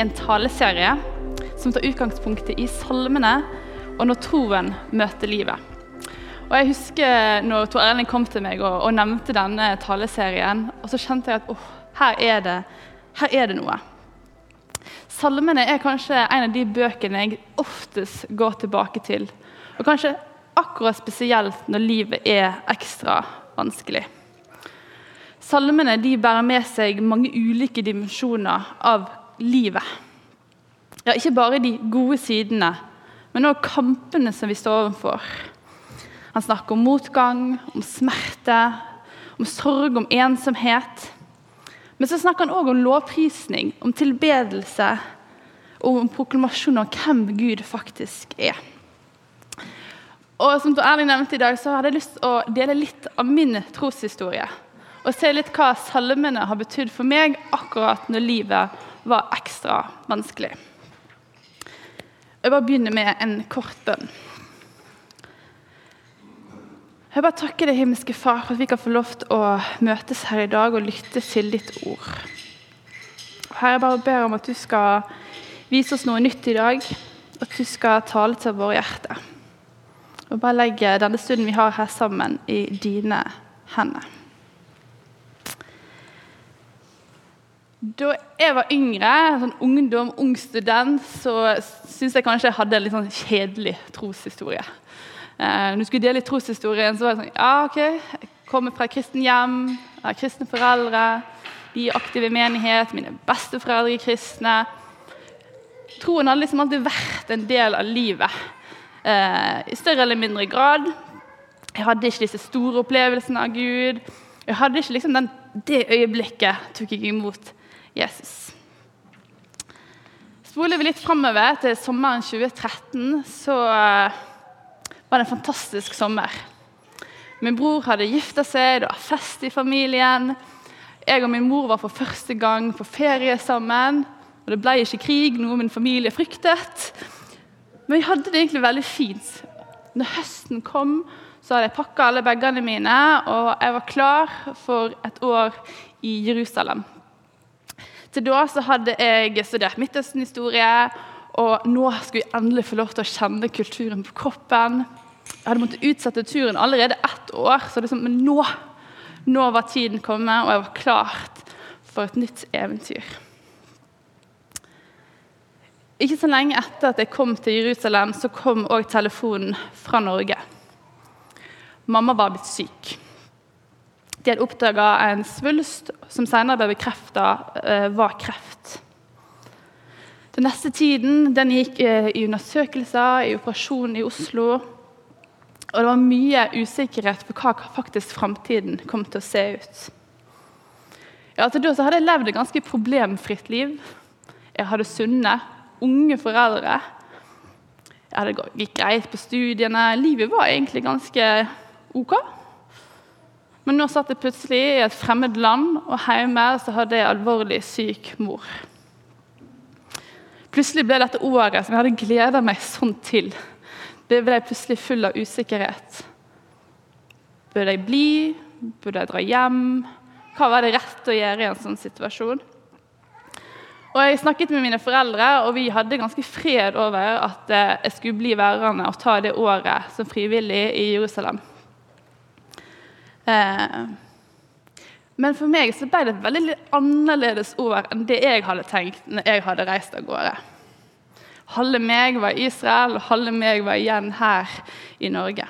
en taleserie som tar utgangspunkt i salmene og når troen møter livet. Og jeg husker når Tor Erling kom til meg og, og, nevnte denne taleserien, og så kjente jeg at oh, her, er det, her er det noe. Salmene er kanskje en av de bøkene jeg oftest går tilbake til. Og kanskje akkurat spesielt når livet er ekstra vanskelig. Salmene bærer med seg mange ulike dimensjoner av livet. Ja, ikke bare de gode sidene, men òg kampene som vi står overfor. Han snakker om motgang, om smerte, om sorg, om ensomhet. Men så snakker han òg om lovprisning, om tilbedelse og om proklamasjon av hvem Gud faktisk er. Og som Erling nevnte i dag, så hadde jeg lyst til å dele litt av min troshistorie og se litt hva salmene har betydd for meg akkurat når livet var ekstra vanskelig. Jeg bare begynner med en kort bønn. Jeg bare takker deg, himmelske Far, for at vi kan få lov til å møtes her i dag og lytte til ditt ord. Her jeg bare ber om at du skal vise oss noe nytt i dag, at du skal tale til våre hjerter. Og bare legge denne stunden vi har her sammen, i dine hender. Da jeg var yngre, sånn ungdom, ung student, så syns jeg kanskje jeg hadde en litt sånn kjedelig troshistorie. Eh, når du skulle dele troshistorien, så var det sånn Ja, OK, jeg kommer fra kristen hjem, jeg har kristne foreldre, de er aktive i menighet, mine besteforeldre er kristne. Troen hadde liksom alltid vært en del av livet, eh, i større eller mindre grad. Jeg hadde ikke disse store opplevelsene av Gud. Jeg hadde ikke liksom den, Det øyeblikket tok jeg imot Jesus. Spoler vi litt framover til sommeren 2013, så eh, var det en fantastisk sommer. Min bror hadde gifta seg, det var fest i familien. Jeg og min mor var for første gang på ferie sammen. og Det ble ikke krig, noe min familie fryktet. Men vi hadde det egentlig veldig fint. Når høsten kom, så hadde jeg pakka alle bagene mine, og jeg var klar for et år i Jerusalem. Til da så hadde jeg studert Midtøsten-historie, og nå skulle jeg endelig få lov til å kjenne kulturen på kroppen. Jeg hadde måttet utsette turen allerede ett år, så liksom, men nå, nå var tiden kommet, og jeg var klart for et nytt eventyr. Ikke så lenge etter at jeg kom til Jerusalem, så kom òg telefonen fra Norge. Mamma var blitt syk. De hadde oppdaga en svulst som senere ble bekrefta eh, var kreft. Den neste tiden den gikk eh, i undersøkelser, i operasjon i Oslo. Og det var mye usikkerhet på hva faktisk framtiden kom til å se ut. Ja, til da hadde jeg levd et ganske problemfritt liv. Jeg hadde sunne, unge foreldre. Jeg hadde gikk greit på studiene. Livet var egentlig ganske ok. Men nå satt jeg plutselig i et fremmed land, og hjemme så hadde jeg alvorlig syk mor. Plutselig ble dette året som jeg hadde gleda meg sånn til, det ble plutselig full av usikkerhet. Burde jeg bli? Burde jeg dra hjem? Hva var det rett å gjøre i en sånn situasjon? Og Jeg snakket med mine foreldre, og vi hadde ganske fred over at eh, jeg skulle bli værende og ta det året som frivillig i Jerusalem. Eh, men for meg så ble det et veldig annerledes år enn det jeg hadde tenkt når jeg hadde reist av gårde. Halve meg var i Israel, og halve meg var igjen her i Norge.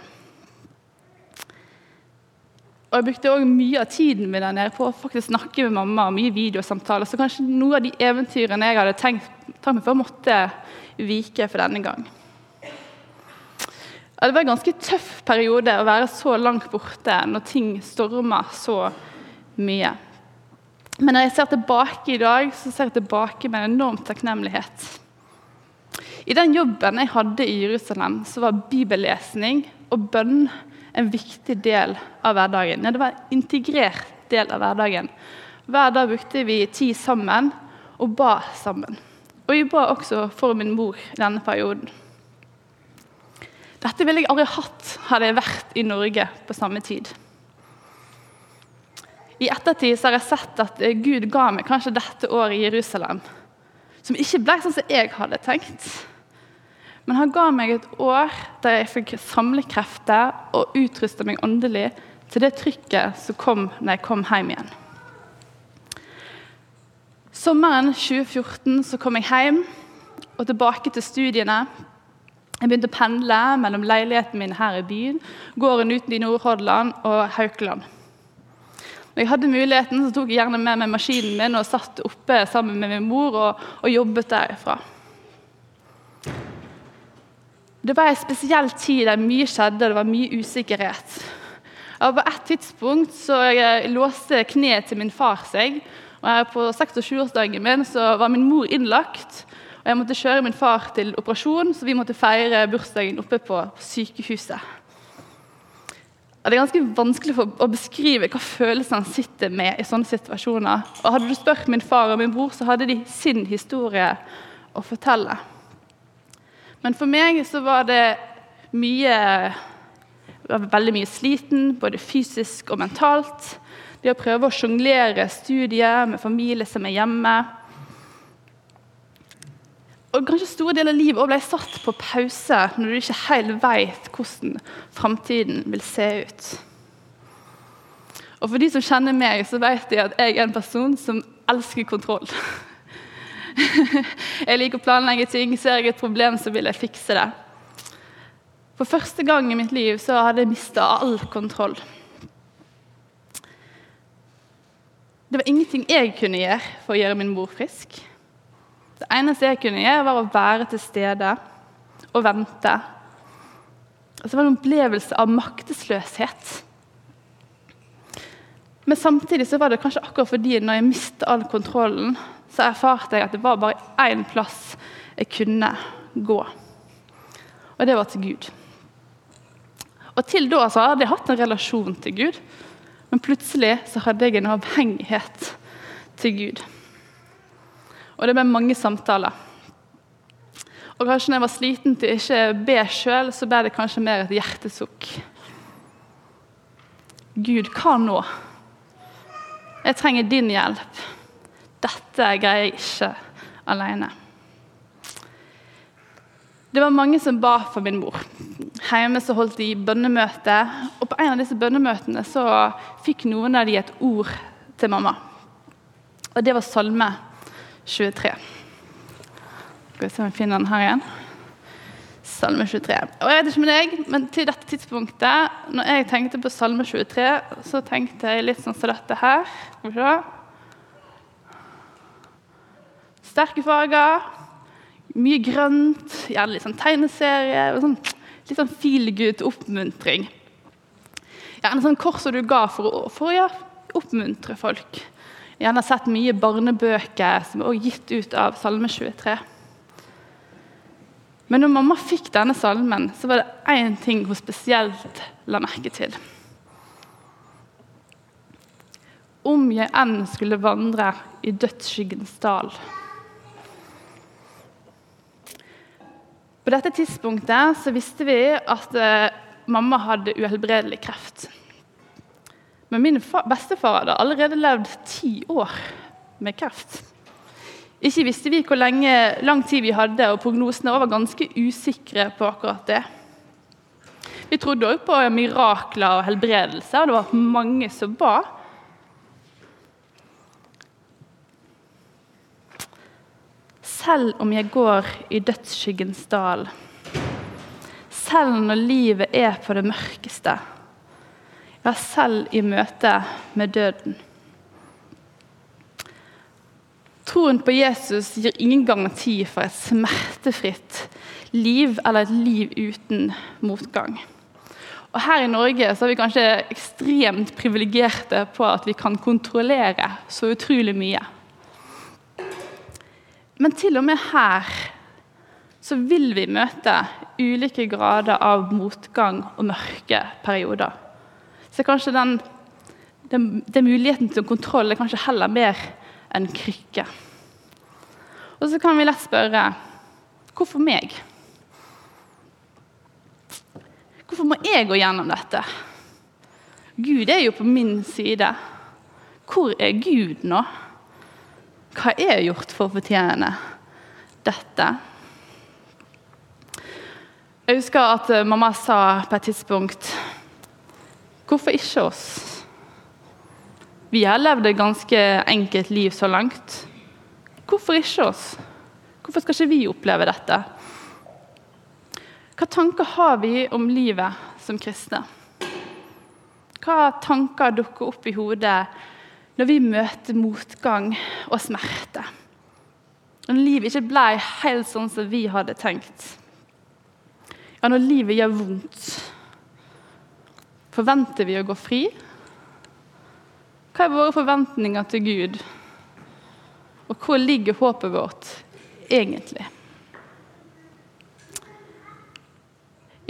Og Jeg brukte også mye av tiden min der nede på å faktisk snakke med mamma og mye videosamtaler. Så kanskje noen av de eventyrene jeg hadde tenkt, tenkt meg for, måtte vike for denne gang. Det var en ganske tøff periode å være så langt borte når ting stormer så mye. Men når jeg ser tilbake i dag, så ser jeg tilbake med en enorm takknemlighet. I den jobben jeg hadde i Jerusalem, så var bibellesning og bønn en viktig del av hverdagen. Ja, det var en integrert del av hverdagen. Hver dag brukte vi tid sammen og ba sammen. Og vi ba også for min mor i denne perioden. Dette ville jeg aldri hatt hadde jeg vært i Norge på samme tid. I ettertid har jeg sett at Gud ga meg kanskje dette året i Jerusalem som ikke ble sånn som jeg hadde tenkt. Men han ga meg et år der jeg fikk samle krefter og utruste meg åndelig til det trykket som kom når jeg kom hjem igjen. Sommeren 2014 så kom jeg hjem og tilbake til studiene. Jeg begynte å pendle mellom leiligheten min her i byen, gården uten i Nordhordland og Haukeland. Når jeg hadde muligheten, så tok jeg gjerne med meg maskinen min og satt oppe sammen med min mor og, og jobbet derifra. Det var en spesiell tid der mye skjedde, og det var mye usikkerhet. Og på et tidspunkt så jeg låste kneet til min far seg. og På 26-årsdagen min så var min mor innlagt. Jeg måtte kjøre min far til operasjon, så vi måtte feire bursdagen oppe på sykehuset. Det er ganske vanskelig å beskrive hva følelsene sitter med i sånne situasjoner. Og Hadde du spurt min far og min bror, så hadde de sin historie å fortelle. Men for meg så var det mye var veldig mye sliten, både fysisk og mentalt. Det å prøve å sjonglere studier med familie som er hjemme. Og kanskje store deler av livet ble satt på pause når du ikke helt vet hvordan framtiden vil se ut. Og For de som kjenner meg, så vet de at jeg er en person som elsker kontroll. Jeg liker å planlegge ting. Ser jeg et problem, så vil jeg fikse det. For første gang i mitt liv så hadde jeg mista all kontroll. Det var ingenting jeg kunne gjøre for å gjøre min mor frisk. Det eneste jeg kunne gjøre, var å være til stede og vente. Og så var det en opplevelse av maktesløshet. Men samtidig så var det kanskje akkurat fordi når jeg mistet all kontrollen, så erfarte jeg at det var bare én plass jeg kunne gå. Og det var til Gud. Og Til da så hadde jeg hatt en relasjon til Gud, men plutselig så hadde jeg en avhengighet til Gud. Og det ble mange samtaler. Og kanskje når jeg var sliten til ikke be sjøl, så ble det kanskje mer et hjertesukk. Gud, hva nå? Jeg trenger din hjelp. Dette greier jeg ikke alene. Det var mange som ba for min mor. Hjemme så holdt de bønnemøte, og på en av disse bønnemøtene så fikk noen av de et ord til mamma. Og det var Salme 23. Skal vi se om vi finner den her igjen. Salme 23. Og jeg vet ikke med deg, men til dette tidspunktet, når jeg tenkte på Salme 23, så tenkte jeg litt sånn som dette her. Skal vi se. Sterke farger, mye grønt, gjerne litt sånn tegneserie. og sånn, Litt sånn feel good oppmuntring. Gjerne sånn kors som du ga for for å ja, oppmuntre folk. Har sett mye barnebøker som er gitt ut av Salme 23. Men når mamma fikk denne salmen, så var det én ting hun spesielt la merke til. Om jeg enn skulle vandre i dødsskyggens dal På dette tidspunktet så visste vi at eh, mamma hadde uhelbredelig kreft. Men min bestefar hadde allerede levd ti år med kreft. Ikke visste vi hvor lenge, lang tid vi hadde, og prognosene var ganske usikre på akkurat det. Vi trodde òg på mirakler og helbredelse, og det var mange som ba. Selv om jeg går i dødsskyggens dal, selv når livet er på det mørkeste, ja, selv i møte med døden. Troen på Jesus gir ingen garanti for et smertefritt liv eller et liv uten motgang. Og Her i Norge så er vi kanskje ekstremt privilegerte på at vi kan kontrollere så utrolig mye. Men til og med her så vil vi møte ulike grader av motgang og mørke perioder. Så kanskje den, den, den muligheten til kontroll er kanskje heller mer enn krykke. Og så kan vi lett spørre hvorfor meg? Hvorfor må jeg gå gjennom dette? Gud er jo på min side. Hvor er Gud nå? Hva er gjort for å fortjene dette. Jeg husker at mamma sa på et tidspunkt Hvorfor ikke oss? Vi har levd et ganske enkelt liv så langt. Hvorfor ikke oss? Hvorfor skal ikke vi oppleve dette? Hva tanker har vi om livet som kristne? Hva tanker dukker opp i hodet når vi møter motgang og smerte? Når livet ikke ble helt sånn som vi hadde tenkt. Ja, når livet gjør vondt. Forventer vi å gå fri? Hva er våre forventninger til Gud? Og hvor ligger håpet vårt egentlig?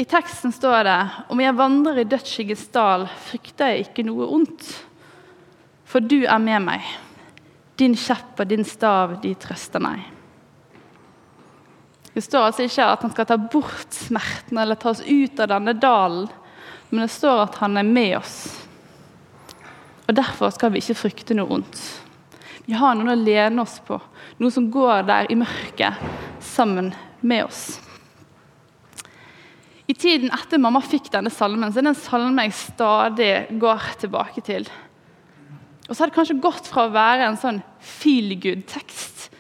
I teksten står det om jeg vandrer i dødsskyggens dal, frykter jeg ikke noe ondt. For du er med meg. Din kjepp og din stav, de trøster meg. Det står altså ikke at han skal ta bort smerten eller ta oss ut av denne dalen, men det står at han er med oss. Og Derfor skal vi ikke frykte noe ondt. Vi har noen å lene oss på, noe som går der i mørket sammen med oss. I tiden etter mamma fikk denne salmen, så er det en salme jeg stadig går tilbake til. Og så har det kanskje gått fra å være en sånn feel good-tekst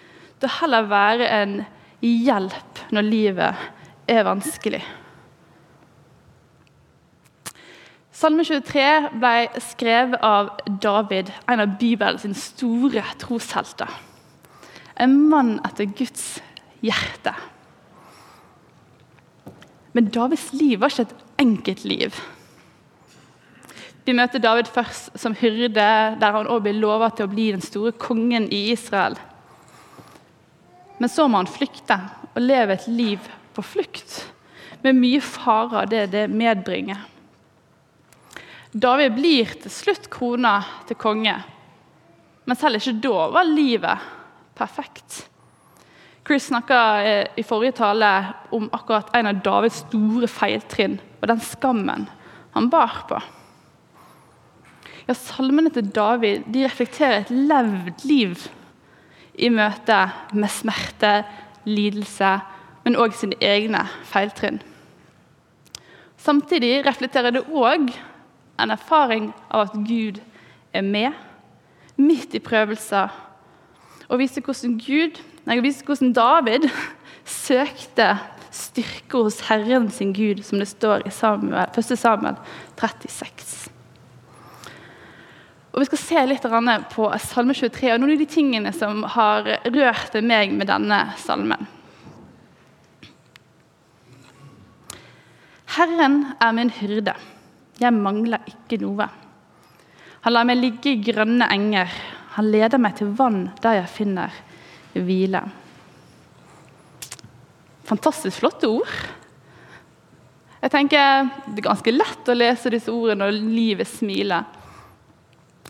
til heller være en hjelp når livet er vanskelig. Salme 23 ble skrevet av David, en av Bibelens store troshelter. En mann etter Guds hjerte. Men Davids liv var ikke et enkelt liv. Vi møter David først som hyrde, der han også blir lovet til å bli den store kongen i Israel. Men så må han flykte og leve et liv på flukt, med mye farer det det medbringer. David blir til slutt krona til konge, men selv ikke da var livet perfekt. Chris snakka eh, i forrige tale om akkurat en av Davids store feiltrinn og den skammen han bar på. Ja, Salmene til David de reflekterer et levd liv i møte med smerte, lidelse, men òg sine egne feiltrinn. Samtidig reflekterer det òg en erfaring av at Gud er med, midt i prøvelser, og viser hvordan Gud nei, viser hvordan David søkte styrke hos Herren sin Gud, som det står i Samuel, 1. Samuel 36. Og Vi skal se litt på Salme 23 og noen av de tingene som har rørt meg med denne salmen. Herren er min hyrde, jeg mangler ikke noe. Han lar meg ligge i grønne enger, han leder meg til vann der jeg finner hvile. Fantastisk flotte ord. Jeg tenker Det er ganske lett å lese disse ordene når livet smiler.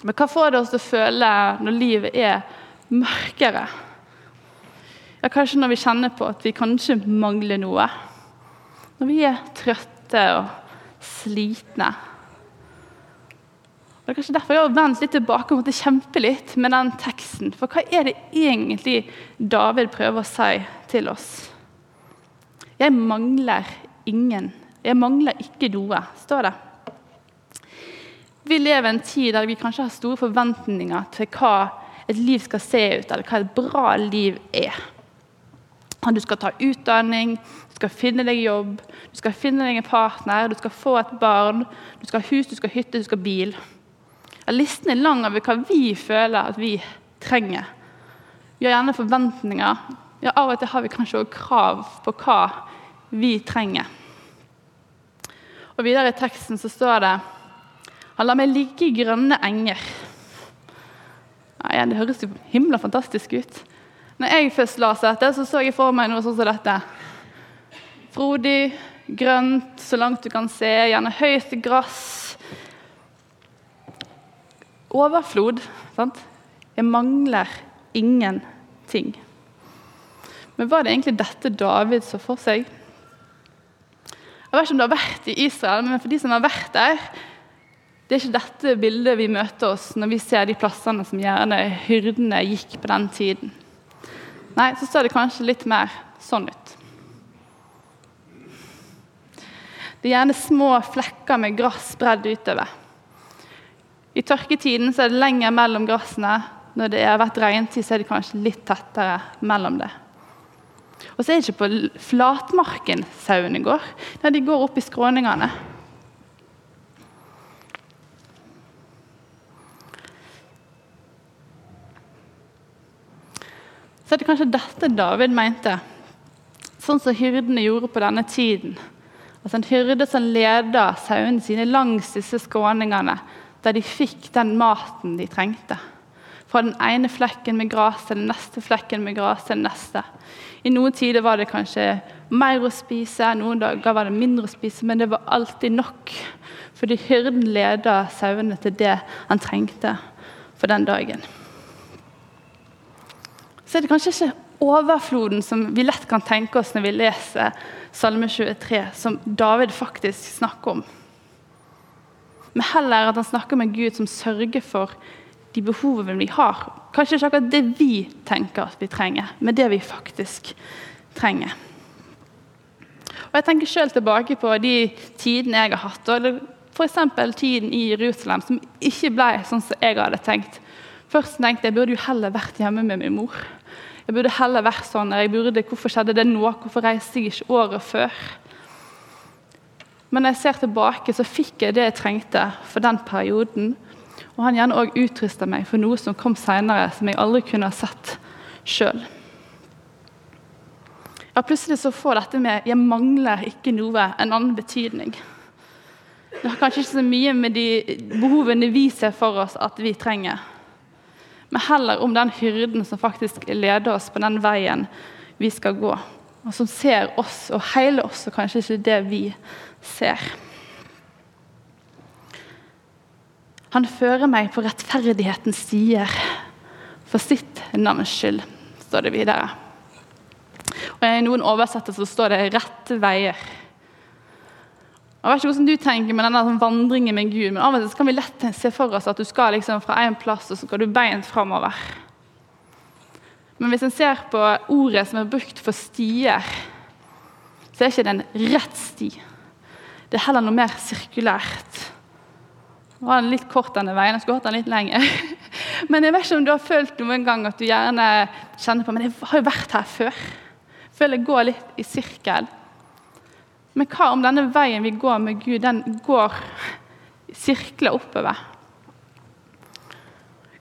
Men hva får det oss til å føle når livet er mørkere? Ja, Kanskje når vi kjenner på at vi kanskje mangler noe. Når vi er trøtte og slitne. Det er kanskje derfor jeg har vendt litt tilbake og måtte kjempe litt med den teksten. For hva er det egentlig David prøver å si til oss? Jeg mangler ingen. Jeg mangler ikke noe, står det. Vi lever i en tid der vi kanskje har store forventninger til hva et liv skal se ut, eller hva et bra liv er. Du skal ta utdanning, du skal finne deg jobb, du skal finne deg en partner, du skal få et barn, du skal ha hus, du skal ha hytte, du skal ha bil. Listen er lang over hva vi føler at vi trenger. Vi har gjerne forventninger. Ja, Av og til har vi kanskje også krav på hva vi trenger. Og Videre i teksten så står det Han lar meg ligge i grønne enger. Ja, det høres jo himla fantastisk ut. Når jeg først leste dette, så så jeg for meg noe sånn som dette. Frodig, grønt, så langt du kan se, gjerne høyt gress overflod. Sant? Jeg mangler ingenting. Men var det egentlig dette David så for seg? Jeg vet ikke om du har vært i Israel, men for de som har vært der, det er ikke dette bildet vi møter oss når vi ser de plassene som gjerne hyrdene gikk på den tiden. Nei, så ser det kanskje litt mer sånn ut. Det er gjerne små flekker med gress spredd utover. I tørketiden er det lenger mellom grassene. Når det har vært regntid, så er det kanskje litt tettere mellom det. Og så er det ikke på flatmarken sauene går. Nei, de går opp i skråningene. Så er det kanskje dette David mente, sånn som hyrdene gjorde på denne tiden. Altså En hyrde som leda sauene sine langs disse skråningene, der de fikk den maten de trengte. Fra den ene flekken med gress til den neste flekken med gress til den neste. I noen tider var det kanskje mer å spise, noen dager var det mindre å spise, men det var alltid nok. Fordi hyrden leda sauene til det han trengte for den dagen så er det kanskje ikke overfloden som vi lett kan tenke oss når vi leser Salme 23, som David faktisk snakker om. Men heller at han snakker med Gud som sørger for de behovene vi har. Kanskje ikke akkurat det vi tenker at vi trenger, men det vi faktisk trenger. Og Jeg tenker selv tilbake på de tidene jeg har hatt, og f.eks. tiden i Jerusalem, som ikke ble sånn som jeg hadde tenkt. Først tenkte jeg burde jo heller vært hjemme med min mor. Jeg burde heller vært sånn. Jeg burde, hvorfor skjedde det nå? Hvorfor reiste jeg ikke året før? Men når jeg ser tilbake, så fikk jeg det jeg trengte for den perioden. Og han gjerne òg utrusta meg for noe som kom seinere, som jeg aldri kunne ha sett sjøl. Ja, plutselig så får dette med 'jeg mangler ikke noe' en annen betydning. Det har kanskje ikke så mye med de behovene vi ser for oss at vi trenger men heller om den hyrden som faktisk leder oss på den veien vi skal gå. Og som ser oss og hele oss, og kanskje ikke det vi ser. Han fører meg på rettferdighetens stier for sitt navns skyld, står det videre. Og I noen oversettelser står det 'rette veier'. Jeg vet ikke hvordan du tenker med denne vandringen med Gud, men av og til kan vi lett se for oss at du skal liksom fra en plass og så skal du beint framover. Men hvis en ser på ordet som er brukt for stier, så er ikke det en rett sti. Det er heller noe mer sirkulært. Nå var den litt kort denne veien, jeg skulle hatt den litt lenger. Men jeg vet ikke om du har følt noen gang at du gjerne kjenner på Men jeg har jo vært her før. Føler jeg går litt i sirkel. Men hva om denne veien vi går med Gud, den går sirkler oppover?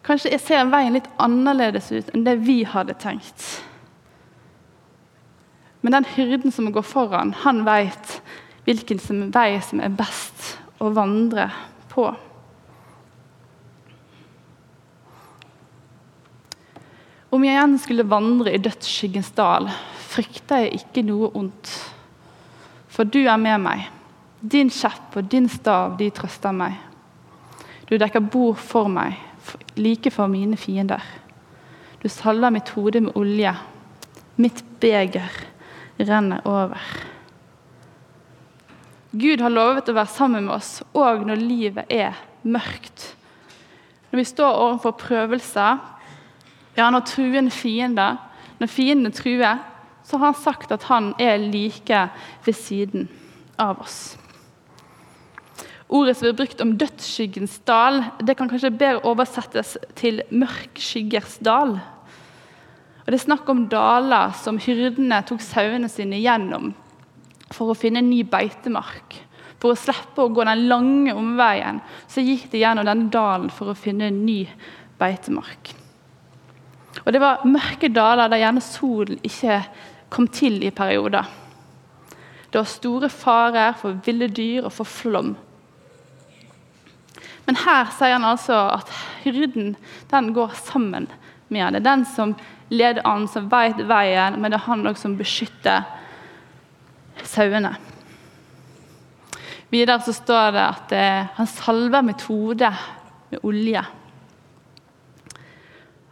Kanskje jeg ser veien litt annerledes ut enn det vi hadde tenkt. Men den hyrden som går foran, han veit hvilken vei som er best å vandre på. Om jeg igjen skulle vandre i dødsskyggens dal, frykter jeg ikke noe ondt for du er med meg. Din kjepp og din stav, de trøster meg. Du dekker bord for meg, like for mine fiender. Du salver mitt hode med olje. Mitt beger renner over. Gud har lovet å være sammen med oss òg når livet er mørkt. Når vi står overfor prøvelser, ja, når truende fiender, når fiendene truer, så har han sagt at han er like ved siden av oss. Ordet som er brukt om dødsskyggens dal, det kan kanskje bedre oversettes til mørkskyggers dal. Og Det er snakk om daler som hyrdene tok sauene sine gjennom for å finne en ny beitemark. For å slippe å gå den lange omveien så gikk de gjennom denne dalen for å finne en ny beitemark. Og Det var mørke daler der gjerne solen ikke kom til i perioder. Det var store farer for ville dyr og for flom. Men her sier han altså at hyrden den går sammen med han. Det er den som leder an, som vet veien, men det er han som beskytter sauene. Videre så står det at eh, han salver metode med olje.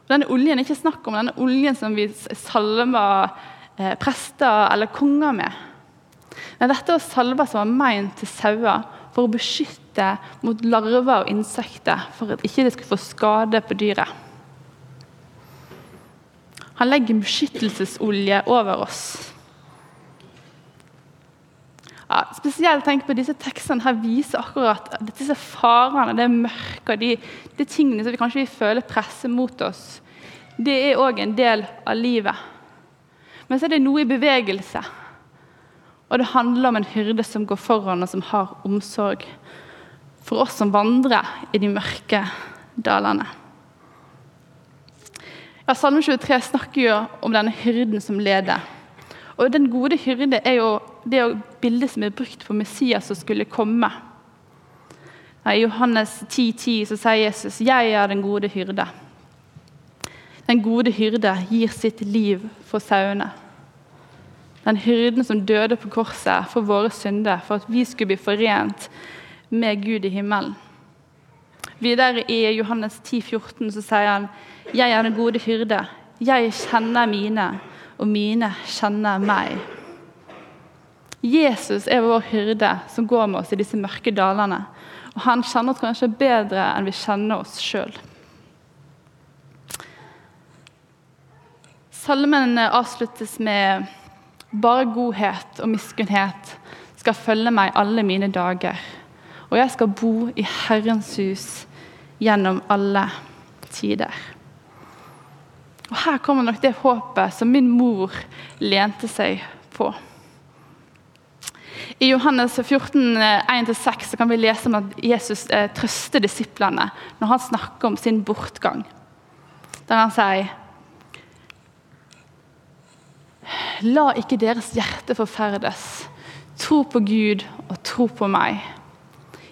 Denne oljen er ikke snakk om denne oljen som vi salver eh, prester eller konger med. Men dette var salver som var meint til sauer for å beskytte mot larver og insekter, for at ikke det skulle få skade på dyret. Han legger beskyttelsesolje over oss. Ja, spesielt tenk på disse tekstene her viser akkurat at disse farene, det mørke, de, de tingene som vi kanskje vi føler presser mot oss, det er òg en del av livet. Men så er det noe i bevegelse. Og det handler om en hyrde som går foran, og som har omsorg for oss som vandrer i de mørke dalene. Ja, Salme 23 snakker jo om denne hyrden som leder. Og Den gode hyrde er jo det bildet som er brukt for Messias som skulle komme. I Johannes 10,10 10, så sier Jesus 'Jeg er den gode hyrde'. Den gode hyrde gir sitt liv for sauene. Den hyrden som døde på korset for våre synder, for at vi skulle bli forent med Gud i himmelen. Videre i Johannes 10, 14 så sier han, 'Jeg er den gode hyrde. Jeg kjenner mine, og mine kjenner meg.' Jesus er vår hyrde som går med oss i disse mørke dalene. Og han kjenner oss kanskje bedre enn vi kjenner oss sjøl. Salmen avsluttes med 'Bare godhet og miskunnhet skal følge meg alle mine dager' og jeg skal bo i Herrens hus gjennom alle tider. Og Her kommer nok det håpet som min mor lente seg på. I Johannes 14, 1-6 kan vi lese om at Jesus eh, trøster disiplene når han snakker om sin bortgang. Der han sier La ikke deres hjerte forferdes. Tro på Gud og tro på meg.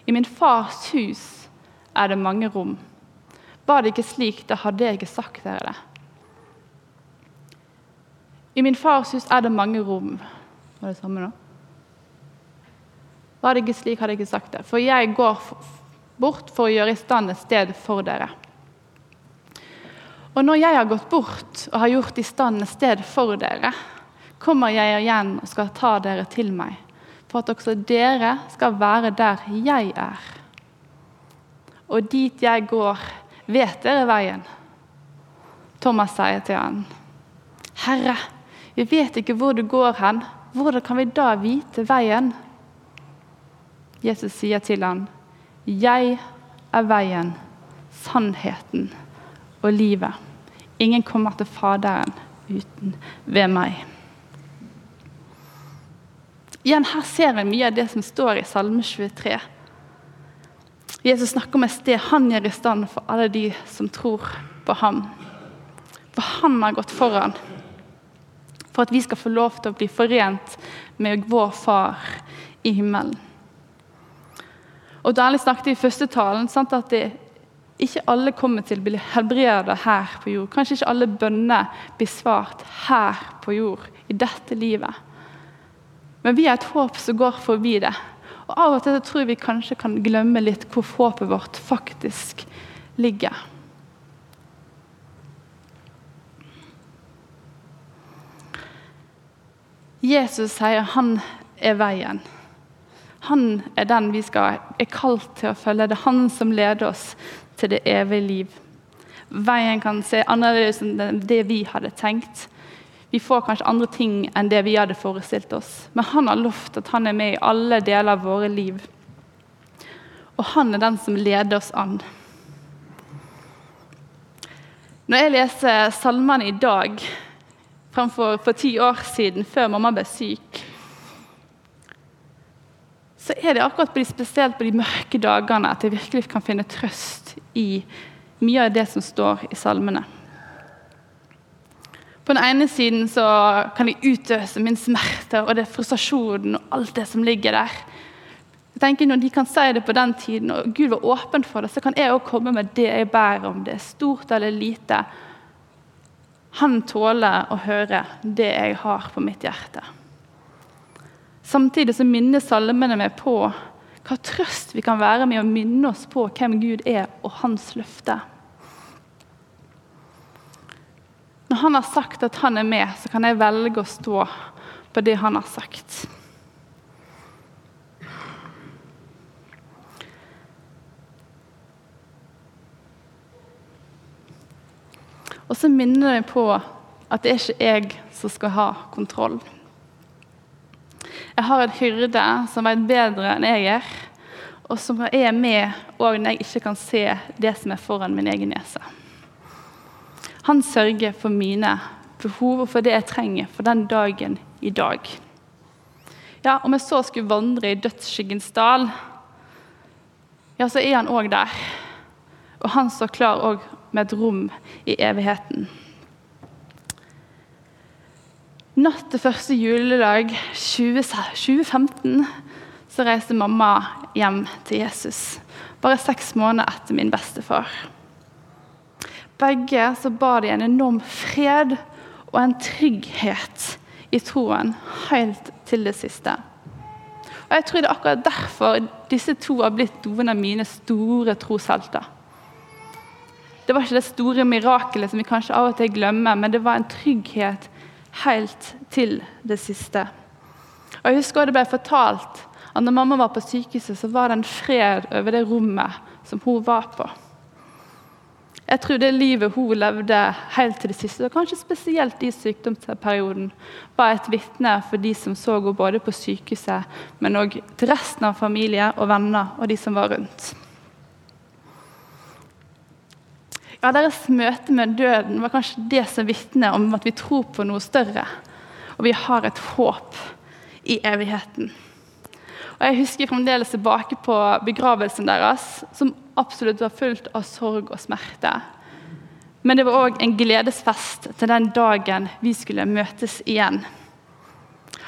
I min fars hus er det mange rom. Var det ikke slik, da hadde jeg ikke sagt dere det. I min fars hus er det mange rom. Var det samme nå? Var det ikke slik, hadde jeg ikke sagt det. For jeg går bort for å gjøre i stand et sted for dere. Og når jeg har gått bort og har gjort i stand et sted for dere, kommer jeg igjen og skal ta dere til meg for at også dere skal være der jeg er. Og dit jeg går, vet dere veien. Thomas sier til han, Herre, vi vet ikke hvor du går hen. Hvordan kan vi da vite veien? Jesus sier til han, Jeg er veien, sannheten og livet. Ingen kommer til Faderen uten ved meg. Igjen Her ser vi mye av det som står i Salme 23. Jesus snakker om et sted han gjør i stand for alle de som tror på ham. For han har gått foran for at vi skal få lov til å bli forent med vår far i himmelen. Og Daniel snakket i første talen sant, at det, ikke alle kommer til å bli helbredet her på jord. Kanskje ikke alle bønner blir svart her på jord, i dette livet. Men vi har et håp som går forbi det. Og Av og til tror jeg vi kanskje kan glemme litt hvor håpet vårt faktisk ligger. Jesus sier han er veien. Han er den vi skal, er kalt til å følge. Det er han som leder oss til det evige liv. Veien kan se annerledes enn det vi hadde tenkt. Vi får kanskje andre ting enn det vi hadde forestilt oss. Men han har lovt at han er med i alle deler av våre liv. Og han er den som leder oss an. Når jeg leser salmene i dag fremfor for ti år siden, før mamma ble syk, så er det akkurat på de, spesielt på de mørke dagene at jeg virkelig kan finne trøst i mye av det som står i salmene. På den ene siden så kan jeg utøse min smerte og det frustrasjonen og alt det som ligger der. Jeg tenker Når de kan si det på den tiden, og Gud var åpen for det, så kan jeg òg komme med det jeg bærer, om det er stort eller lite. Han tåler å høre det jeg har på mitt hjerte. Samtidig så minner salmene meg på hva trøst vi kan være med å minne oss på hvem Gud er, og hans løfte. Når han har sagt at han er med, så kan jeg velge å stå på det han har sagt. Og så minner det på at det er ikke jeg som skal ha kontroll. Jeg har en hyrde som vet bedre enn jeg er, og som er med òg når jeg ikke kan se det som er foran min egen nese. Han sørger for mine behov og for det jeg trenger for den dagen i dag. Ja, Om jeg så skulle vandre i dødsskyggens dal, ja, så er han òg der. Og han står klar òg med et rom i evigheten. Natt til første juledag 2015 så reiste mamma hjem til Jesus. Bare seks måneder etter min bestefar. Begge så ba de en enorm fred og en trygghet i troen helt til det siste. Og Jeg tror det er akkurat derfor disse to har blitt noen av mine store troshelter. Det var ikke det store mirakelet som vi kanskje av og til glemmer, men det var en trygghet helt til det siste. Og Jeg husker det ble fortalt at når mamma var på sykehuset, så var det en fred over det rommet som hun var på. Jeg tror det livet hun levde helt til det siste, og kanskje spesielt i sykdomsperioden, var et vitne for de som så henne både på sykehuset, men òg til resten av familie og venner og de som var rundt. Ja, Deres møte med døden var kanskje det som vitner om at vi tror på noe større, og vi har et håp i evigheten. Og Jeg husker fremdeles tilbake på begravelsen deres, som absolutt var fullt av sorg og smerte. Men det var òg en gledesfest til den dagen vi skulle møtes igjen.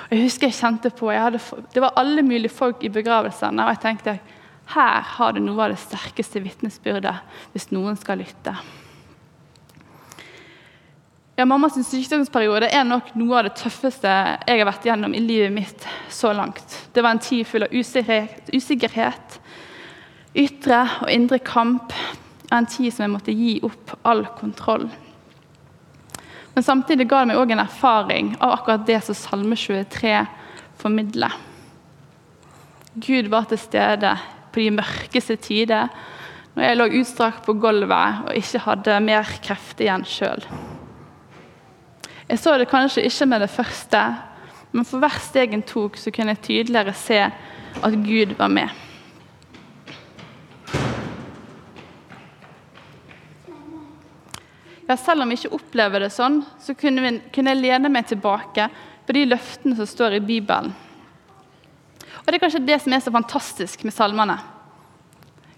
Og jeg husker jeg kjente på, jeg hadde, Det var alle mulige folk i begravelsene, og jeg tenkte her har du noe av det sterkeste vitnesbyrdet hvis noen skal lytte. Ja, Mammas sykdomsperiode er nok noe av det tøffeste jeg har vært gjennom i livet mitt så langt. Det var en tid full av usikkerhet, usikkerhet ytre og indre kamp. En tid som jeg måtte gi opp all kontroll. Men samtidig ga det meg òg en erfaring av akkurat det som Salme 23 formidler. Gud var til stede på de mørkeste tider, når jeg lå utstrakt på gulvet og ikke hadde mer krefter igjen sjøl. Jeg så det kanskje ikke med det første, men for hvert steg en tok, så kunne jeg tydeligere se at Gud var med. Ja, selv om vi ikke opplever det sånn, så kunne jeg lene meg tilbake på de løftene som står i Bibelen. Og Det er kanskje det som er så fantastisk med salmene.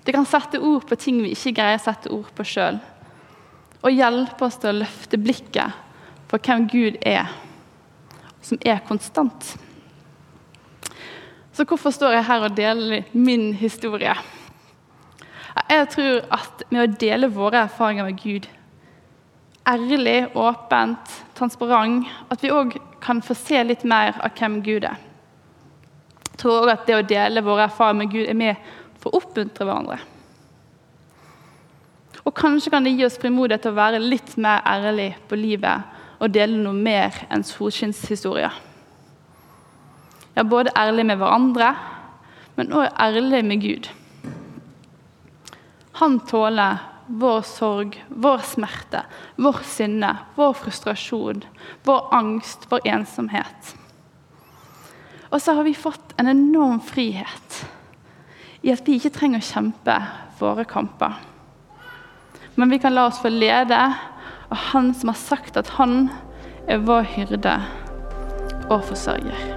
Det kan sette ord på ting vi ikke greier å sette ord på sjøl. Og hjelpe oss til å løfte blikket på hvem Gud er, som er konstant. Så hvorfor står jeg her og deler min historie? Jeg tror at med å dele våre erfaringer med Gud, ærlig, åpent, transparent, at vi òg kan få se litt mer av hvem Gud er tror at det å dele våre erfaringer med Gud er med for å oppmuntre hverandre. Og kanskje kan det gi oss frimodighet til å være litt mer ærlig på livet og dele noe mer enn solskinnshistorier. Ja, både ærlig med hverandre, men òg ærlig med Gud. Han tåler vår sorg, vår smerte, vår sinne, vår frustrasjon, vår angst, vår ensomhet. Og så har vi fått en enorm frihet i at vi ikke trenger å kjempe våre kamper. Men vi kan la oss få lede av Han som har sagt at han er vår hyrde og forsørger.